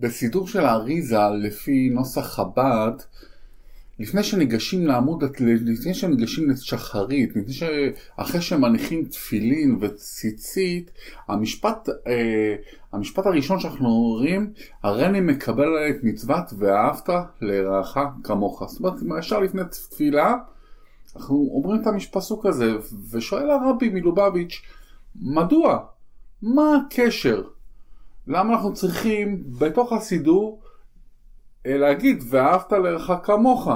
בסידור של האריזה, לפי נוסח חב"ד, לפני שניגשים לעמוד, לפני שניגשים לשחרית, לפני ש... אחרי שמניחים תפילין וציצית, המשפט, אה, המשפט הראשון שאנחנו אומרים, הריני מקבל את מצוות ואהבת לרעך כמוך. זאת אומרת, ישר לפני תפילה, אנחנו אומרים את המשפסוק הזה, ושואל הרבי מלובביץ', מדוע? מה הקשר? למה אנחנו צריכים בתוך הסידור אה, להגיד ואהבת לרעך כמוך?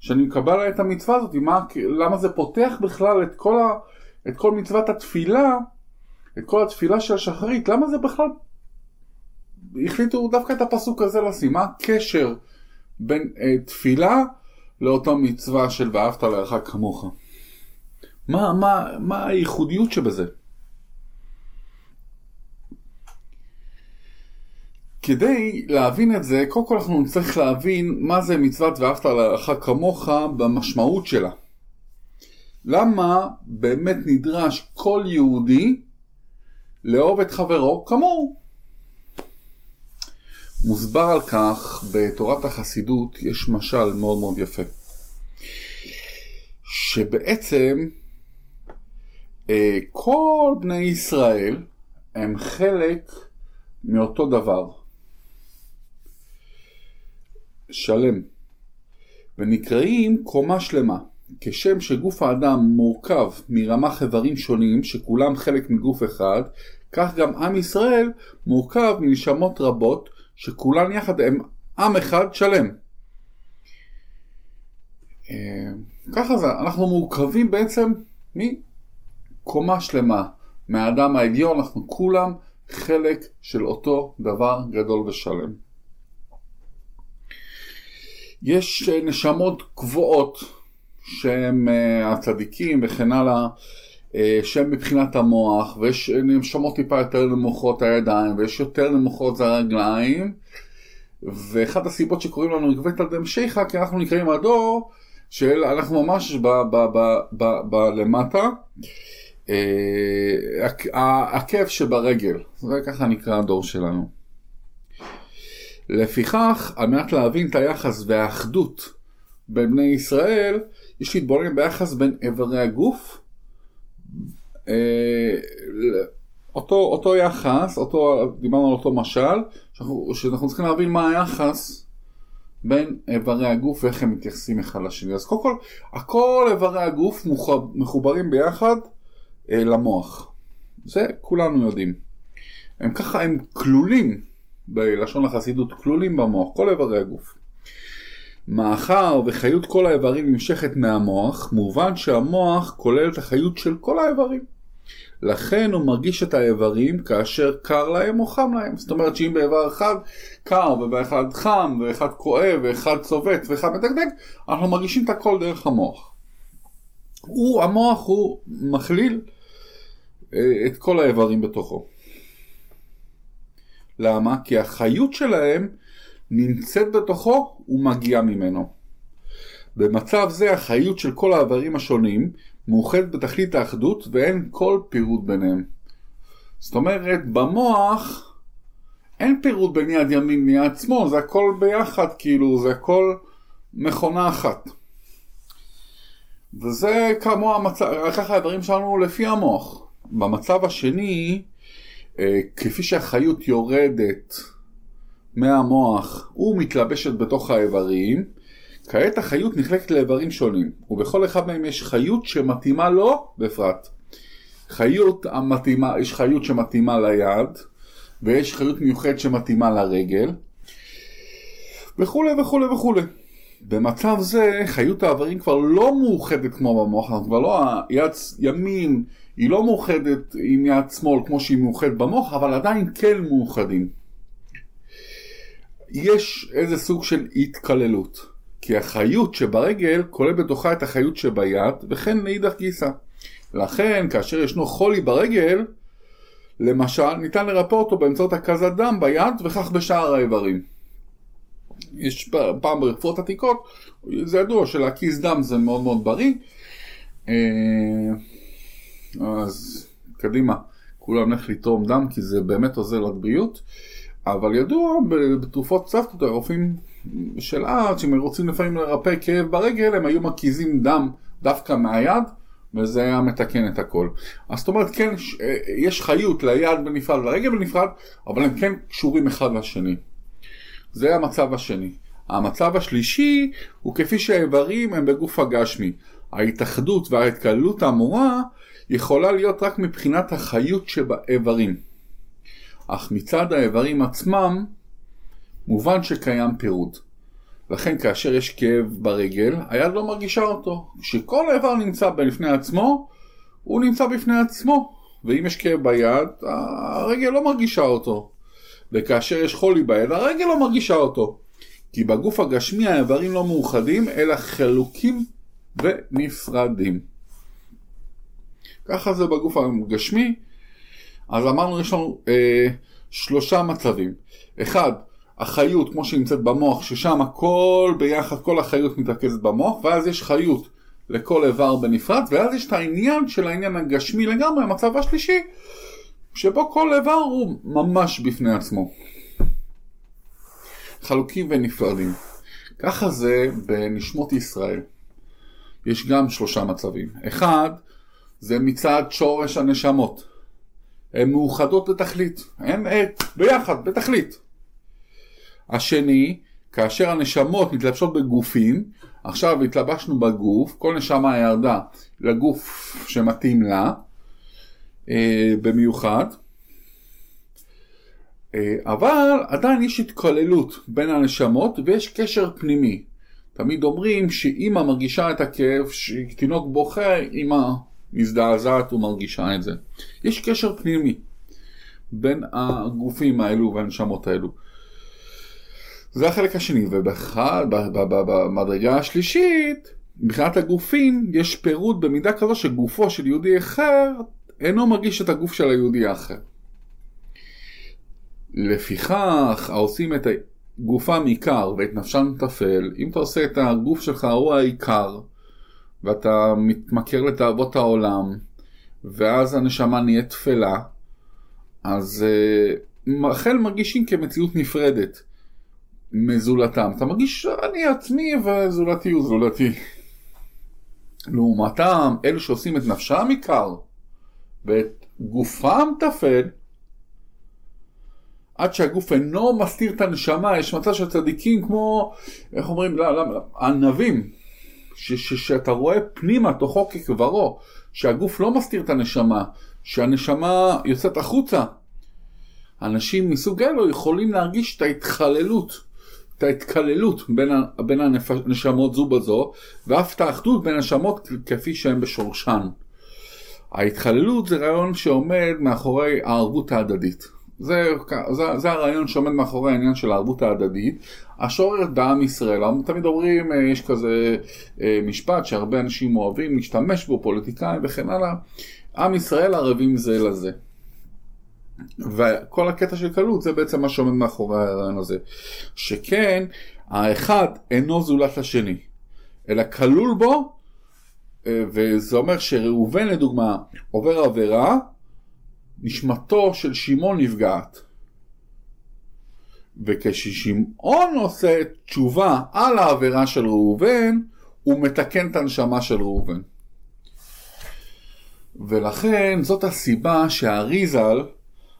שאני מקבל את המצווה הזאת, מה, למה זה פותח בכלל את כל, ה, את כל מצוות התפילה, את כל התפילה של השחרית, למה זה בכלל, החליטו דווקא את הפסוק הזה לשים, מה הקשר בין אה, תפילה לאותו מצווה של ואהבת לרעך כמוך? מה, מה, מה הייחודיות שבזה? כדי להבין את זה, קודם כל אנחנו נצטרך להבין מה זה מצוות ואהבת לרעך כמוך במשמעות שלה. למה באמת נדרש כל יהודי לאהוב את חברו כמוהו? מוסבר על כך בתורת החסידות יש משל מאוד מאוד יפה. שבעצם אה, כל בני ישראל הם חלק מאותו דבר. שלם, ונקראים קומה שלמה, כשם שגוף האדם מורכב מרמ"ח איברים שונים שכולם חלק מגוף אחד, כך גם עם ישראל מורכב מנשמות רבות שכולן יחד הם עם אחד שלם. אה, ככה זה, אנחנו מורכבים בעצם מקומה שלמה. מהאדם העליון אנחנו כולם חלק של אותו דבר גדול ושלם. יש אה, נשמות קבועות שהם אה, הצדיקים וכן הלאה, אה, שהם מבחינת המוח, ויש נשמות טיפה יותר נמוכות הידיים, ויש יותר נמוכות זה הרגליים, ואחת הסיבות שקוראים לנו עקבית על דמשיחא, כי אנחנו נקראים הדור של, אנחנו ממש ב, ב, ב, ב, ב, למטה, שברגל, זה ככה נקרא הדור שלנו. לפיכך, על מנת להבין את היחס והאחדות בין בני ישראל, יש להתבונן ביחס בין איברי הגוף. אה, אותו, אותו יחס, אותו, דיברנו על אותו משל, שאנחנו, שאנחנו צריכים להבין מה היחס בין איברי הגוף ואיך הם מתייחסים אחד לשני. אז קודם כל, הכל איברי הגוף מחוברים ביחד אה, למוח. זה כולנו יודעים. הם ככה, הם כלולים בלשון החסידות כלולים במוח, כל איברי הגוף. מאחר וחיות כל האיברים נמשכת מהמוח, מובן שהמוח כולל את החיות של כל האיברים. לכן הוא מרגיש את האיברים כאשר קר להם או חם להם. זאת אומרת שאם באיבר אחד קר ובאחד חם ואחד כואב ואחד צובט ואחד מדגדג, אנחנו מרגישים את הכל דרך המוח. הוא, המוח הוא מכליל אה, את כל האיברים בתוכו. למה? כי החיות שלהם נמצאת בתוכו ומגיעה ממנו. במצב זה החיות של כל האיברים השונים מאוחדת בתכלית האחדות ואין כל פירוד ביניהם. זאת אומרת, במוח אין פירוד בין יד ימין ליד שמאל, זה הכל ביחד, כאילו, זה הכל מכונה אחת. וזה כמו המצב, ככה האיברים שלנו לפי המוח. במצב השני, כפי שהחיות יורדת מהמוח ומתלבשת בתוך האיברים, כעת החיות נחלקת לאיברים שונים, ובכל אחד מהם יש חיות שמתאימה לו בפרט. חיות המתאימה, יש חיות שמתאימה ליד, ויש חיות מיוחדת שמתאימה לרגל, וכולי וכולי וכולי. במצב זה חיות האיברים כבר לא מאוחדת כמו במוח, כבר לא היד ימין היא לא מאוחדת עם יד שמאל כמו שהיא מאוחדת במוח, אבל עדיין כן מאוחדים. יש איזה סוג של התקללות, כי החיות שברגל כולל בתוכה את החיות שביד, וכן מאידך גיסא. לכן, כאשר ישנו חולי ברגל, למשל, ניתן לרפא אותו באמצעות הקזת דם ביד, וכך בשאר האיברים. יש פעם ברפואות עתיקות, זה ידוע שלהקיז דם זה מאוד מאוד בריא. אה, אז קדימה, כולם נלך לתרום דם כי זה באמת עוזר לבריאות. אבל ידוע בתרופות קצת יותר, רופאים של אז, שאם רוצים לפעמים לרפא כאב ברגל, הם היו מקיזים דם דווקא מהיד, וזה היה מתקן את הכל. אז זאת אומרת, כן, יש חיות ליד בנפרד ולרגל בנפרד, אבל הם כן קשורים אחד לשני. זה המצב השני. המצב השלישי הוא כפי שהאיברים הם בגוף הגשמי. ההתאחדות וההתקללות האמורה יכולה להיות רק מבחינת החיות שבאיברים. אך מצד האיברים עצמם, מובן שקיים פירוד. לכן כאשר יש כאב ברגל, היד לא מרגישה אותו. כשכל איבר נמצא בפני עצמו, הוא נמצא בפני עצמו. ואם יש כאב ביד, הרגל לא מרגישה אותו. וכאשר יש חולי ביד, הרגל לא מרגישה אותו. כי בגוף הגשמי האיברים לא מאוחדים, אלא חלוקים ונפרדים. ככה זה בגוף הגשמי. אז אמרנו, יש לנו אה, שלושה מצבים. אחד, החיות כמו שהיא נמצאת במוח, ששם הכל ביחד, כל החיות מתרכזת במוח, ואז יש חיות לכל איבר בנפרד, ואז יש את העניין של העניין הגשמי לגמרי, המצב השלישי, שבו כל איבר הוא ממש בפני עצמו. חלוקים ונפרדים. ככה זה בנשמות ישראל. יש גם שלושה מצבים. אחד, זה מצד שורש הנשמות. הן מאוחדות בתכלית. הן ביחד, בתכלית. השני, כאשר הנשמות מתלבשות בגופים, עכשיו התלבשנו בגוף, כל נשמה ירדה לגוף שמתאים לה, אה, במיוחד, אה, אבל עדיין יש התכוללות בין הנשמות ויש קשר פנימי. תמיד אומרים שאימא מרגישה את הכאב, שתינוק בוכה, אימא מזדעזעת ומרגישה את זה. יש קשר פנימי בין הגופים האלו והנשמות האלו. זה החלק השני, ובמדרגה השלישית, מבחינת הגופים, יש פירוט במידה כזו שגופו של יהודי אחר אינו מרגיש את הגוף של היהודי האחר. לפיכך, העושים את גופם עיקר ואת נפשם טפל, אם אתה עושה את הגוף שלך הוא העיקר, ואתה מתמכר לתאוות העולם, ואז הנשמה נהיית תפלה, אז uh, החל מרגישים כמציאות נפרדת מזולתם. אתה מרגיש אני עצמי וזולתי הוא זולתי. לעומתם, אלו שעושים את נפשם עיקר ואת גופם טפל, עד שהגוף אינו מסתיר את הנשמה, יש מצב של צדיקים כמו, איך אומרים, לא, לא, לא, ענבים, שאתה רואה פנימה תוכו כקברו, שהגוף לא מסתיר את הנשמה, שהנשמה יוצאת החוצה. אנשים מסוג אלו יכולים להרגיש את ההתחללות, את ההתקללות בין, בין הנשמות זו בזו, ואף את האחדות בין הנשמות כפי שהן בשורשן. ההתחללות זה רעיון שעומד מאחורי הערבות ההדדית. זה, זה, זה הרעיון שעומד מאחורי העניין של הערבות ההדדית. השורר בעם ישראל, תמיד אומרים, אה, יש כזה אה, משפט שהרבה אנשים אוהבים להשתמש בו, פוליטיקאים וכן הלאה, עם ישראל ערבים זה לזה. וכל הקטע של קלות זה בעצם מה שעומד מאחורי הרעיון הזה. שכן, האחד אינו זולת לשני, אלא כלול בו, אה, וזה אומר שראובן לדוגמה עובר עבירה, נשמתו של שמעון נפגעת. וכששמעון עושה תשובה על העבירה של ראובן, הוא מתקן את הנשמה של ראובן. ולכן זאת הסיבה שהאריזל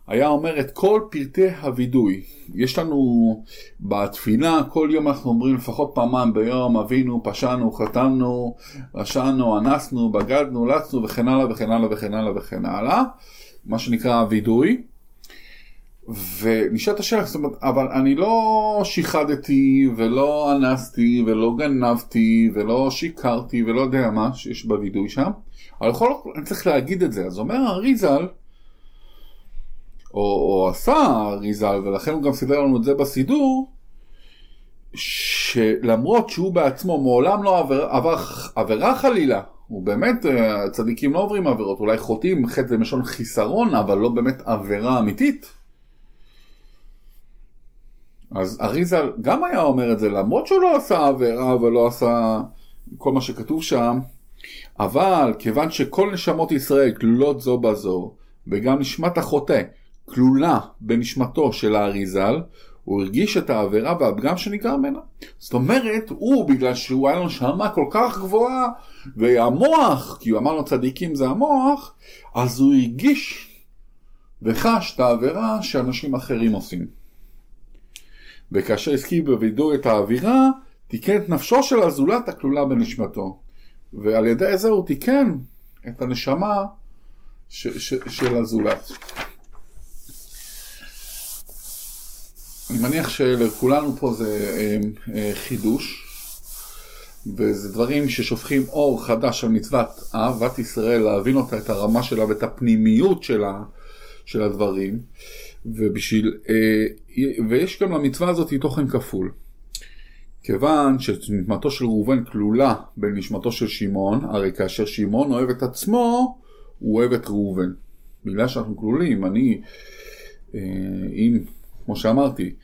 היה אומר את כל פרטי הווידוי. יש לנו בתפילה, כל יום אנחנו אומרים לפחות פעמיים ביום, אבינו, פשענו, חתמנו, רשענו, אנסנו, בגדנו, לצנו וכן הלאה וכן הלאה וכן הלאה וכן הלאה. מה שנקרא וידוי. ונשאלת השאלה, זאת אומרת, אבל אני לא שיחדתי ולא אנסתי ולא גנבתי ולא שיקרתי ולא יודע מה שיש בווידוי שם, אבל יכול, אני צריך להגיד את זה. אז אומר אריזל, או, או עשה אריזל, ולכן הוא גם סידר לנו את זה בסידור, שלמרות שהוא בעצמו מעולם לא עבר, עבר עבירה חלילה, הוא באמת, אה, צדיקים לא עוברים עבירות, אולי חוטאים, חטא משון חיסרון, אבל לא באמת עבירה אמיתית. אז אריזה גם היה אומר את זה, למרות שהוא לא עשה עבירה ולא עשה כל מה שכתוב שם, אבל כיוון שכל נשמות ישראל כלולות זו בזו, וגם נשמת החוטא כלולה בנשמתו של האריזל, הוא הרגיש את העבירה והפגם שנגרם ממנה. זאת אומרת, הוא, בגלל שהוא היה לו נשמה כל כך גבוהה, והמוח, כי הוא אמר לו צדיקים זה המוח, אז הוא הרגיש וחש את העבירה שאנשים אחרים עושים. וכאשר הסכים בווידוא את האווירה, תיקן את נפשו של הזולת הכלולה בנשמתו. ועל ידי זה הוא תיקן את הנשמה ש- ש- של הזולת. אני מניח שלכולנו פה זה אה, אה, חידוש, וזה דברים ששופכים אור חדש על מצוות אהבת ישראל, להבין אותה, את הרמה שלה ואת הפנימיות שלה, של הדברים, ובשביל, אה, ויש גם למצווה הזאת תוכן כפול. כיוון שנשמתו של ראובן כלולה בנשמתו של שמעון, הרי כאשר שמעון אוהב את עצמו, הוא אוהב את ראובן. בגלל שאנחנו כלולים, אני, אם כמו שאמרתי,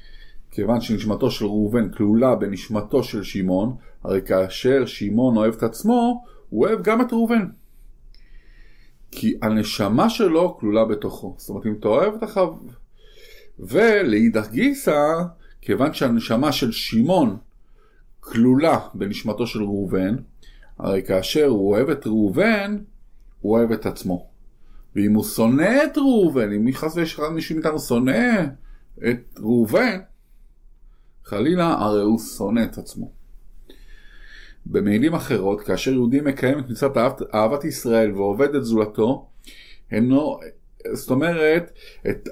כיוון שנשמתו של ראובן כלולה בנשמתו של שמעון, הרי כאשר שמעון אוהב את עצמו, הוא אוהב גם את ראובן. כי הנשמה שלו כלולה בתוכו. זאת אומרת, אם אתה אוהב את החב... ולאידך גיסא, כיוון שהנשמה של שמעון כלולה בנשמתו של ראובן, הרי כאשר הוא אוהב את ראובן, הוא אוהב את עצמו. ואם הוא שונא את ראובן, אם חס ושלום מישהו מאיתנו שונא את ראובן, חלילה, הרי הוא שונא את עצמו. במילים אחרות, כאשר יהודי מקיים את מצוות אהבת ישראל ועובד את זולתו, הינו, זאת אומרת, את,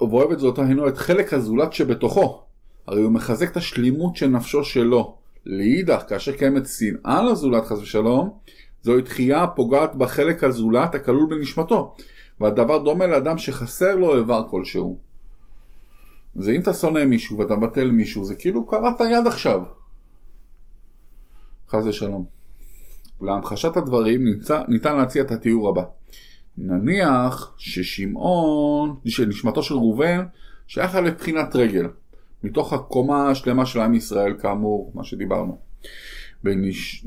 ואוהב את זולתו, הינו את חלק הזולת שבתוכו. הרי הוא מחזק את השלימות של נפשו שלו. לאידך, כאשר קיימת שנאה לזולת חס ושלום, זוהי תחייה הפוגעת בחלק הזולת הכלול בנשמתו, והדבר דומה לאדם שחסר לו איבר כלשהו. זה אם אתה שונא מישהו ואתה מבטל מישהו, זה כאילו קראת יד עכשיו. חס ושלום. להמחשת הדברים ניתן, ניתן להציע את התיאור הבא. נניח ששמעון, שנשמתו של ראובן, שייך לבחינת רגל, מתוך הקומה השלמה של עם ישראל, כאמור, מה שדיברנו. בנש...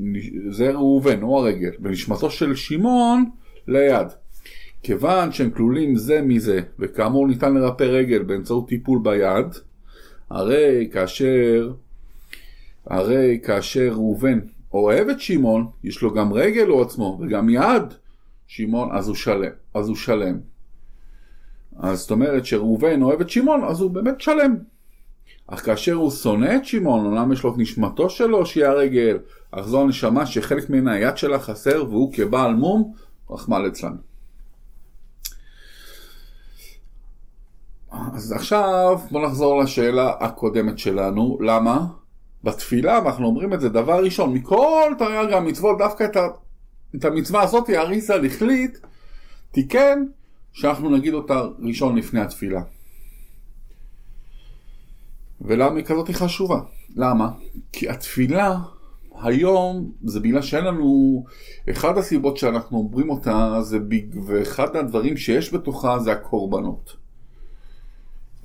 זה ראובן, הוא הרגל. בנשמתו של שמעון, ליד. כיוון שהם כלולים זה מזה, וכאמור ניתן לרפא רגל באמצעות טיפול ביד, הרי כאשר, הרי כאשר ראובן אוהב את שמעון, יש לו גם רגל הוא עצמו, וגם יד, שמעון, אז הוא שלם. אז הוא שלם. אז זאת אומרת שראובן אוהב את שמעון, אז הוא באמת שלם. אך כאשר הוא שונא את שמעון, אומנם יש לו את נשמתו שלו שהיא הרגל, אך זו הנשמה שחלק מן היד שלה חסר, והוא כבעל מום, רחמא ליצלן. אז עכשיו בוא נחזור לשאלה הקודמת שלנו, למה? בתפילה אנחנו אומרים את זה דבר ראשון, מכל תרי"ג המצוות, דווקא את, ה, את המצווה הזאת אריסל החליט, תיקן, שאנחנו נגיד אותה ראשון לפני התפילה. ולמה היא כזאת חשובה? למה? כי התפילה היום זה בגלל שאין לנו, אחד הסיבות שאנחנו אומרים אותה זה, ואחד הדברים שיש בתוכה זה הקורבנות.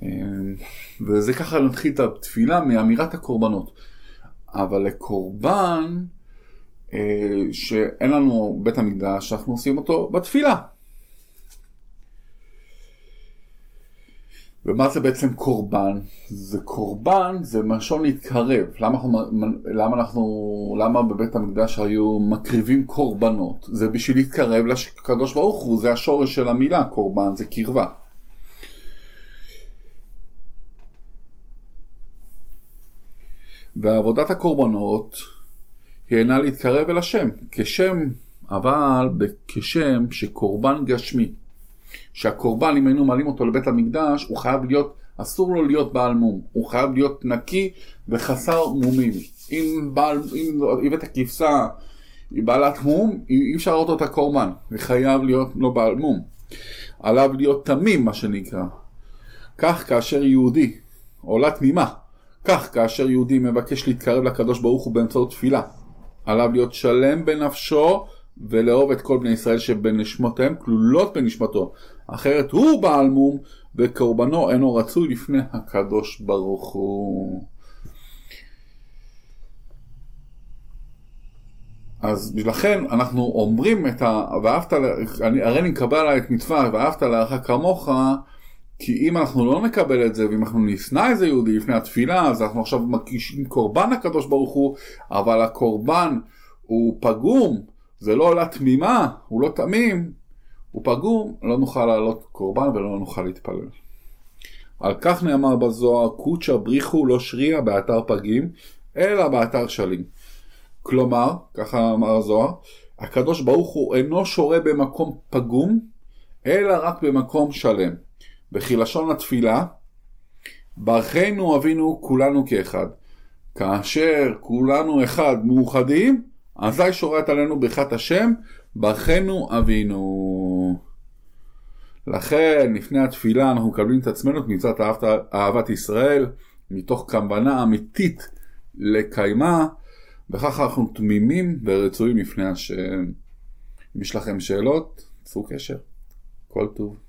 אמ, וזה ככה נתחיל את התפילה מאמירת הקורבנות. אבל לקורבן אה, שאין לנו בית המקדש, אנחנו עושים אותו בתפילה. ומה זה בעצם קורבן? זה קורבן, זה מלשון להתקרב. למה אנחנו, למה אנחנו, למה בבית המקדש היו מקריבים קורבנות? זה בשביל להתקרב לקדוש ברוך הוא, זה השורש של המילה קורבן, זה קרבה. ועבודת הקורבנות היא אינה להתקרב אל השם, כשם, אבל כשם שקורבן גשמי. שהקורבן, אם היינו מעלים אותו לבית המקדש, הוא חייב להיות, אסור לו להיות בעל מום. הוא חייב להיות נקי וחסר מומים. אם, בעל, אם הבאת הכבשה היא בעלת מום, אי אפשר לראות אותה קורבן. היא חייב להיות לא בעל מום. עליו להיות תמים, מה שנקרא. כך כאשר יהודי, עולה תמימה, כך כאשר יהודי מבקש להתקרב לקדוש ברוך הוא באמצעות תפילה, עליו להיות שלם בנפשו ולאהוב את כל בני ישראל שבנשמותיהם כלולות בנשמתו, אחרת הוא בעל מום וקורבנו אינו רצוי לפני הקדוש ברוך הוא. אז לכן אנחנו אומרים את ה... ואהבת, הרי אני מקבל עליי את מצווה ואהבת לערך כמוך כי אם אנחנו לא נקבל את זה, ואם אנחנו נשנא איזה יהודי לפני התפילה, אז אנחנו עכשיו מקישים קורבן לקדוש ברוך הוא, אבל הקורבן הוא פגום, זה לא עולה תמימה, הוא לא תמים, הוא פגום, לא נוכל לעלות קורבן ולא נוכל להתפלל. על כך נאמר בזוהר, קוצ'ה בריחו לא שריע באתר פגים, אלא באתר שלים. כלומר, ככה אמר הזוהר, הקדוש ברוך הוא אינו שורה במקום פגום, אלא רק במקום שלם. וכי לשון התפילה, ברכנו אבינו כולנו כאחד. כאשר כולנו אחד מאוחדים, אזי שורת עלינו ברכת השם, ברכנו אבינו. לכן, לפני התפילה אנחנו מקבלים את עצמנו את מצוות אהבת ישראל, מתוך כוונה אמיתית לקיימה, וככה אנחנו תמימים ורצויים לפני השם. אם יש לכם שאלות, צאו קשר. כל טוב.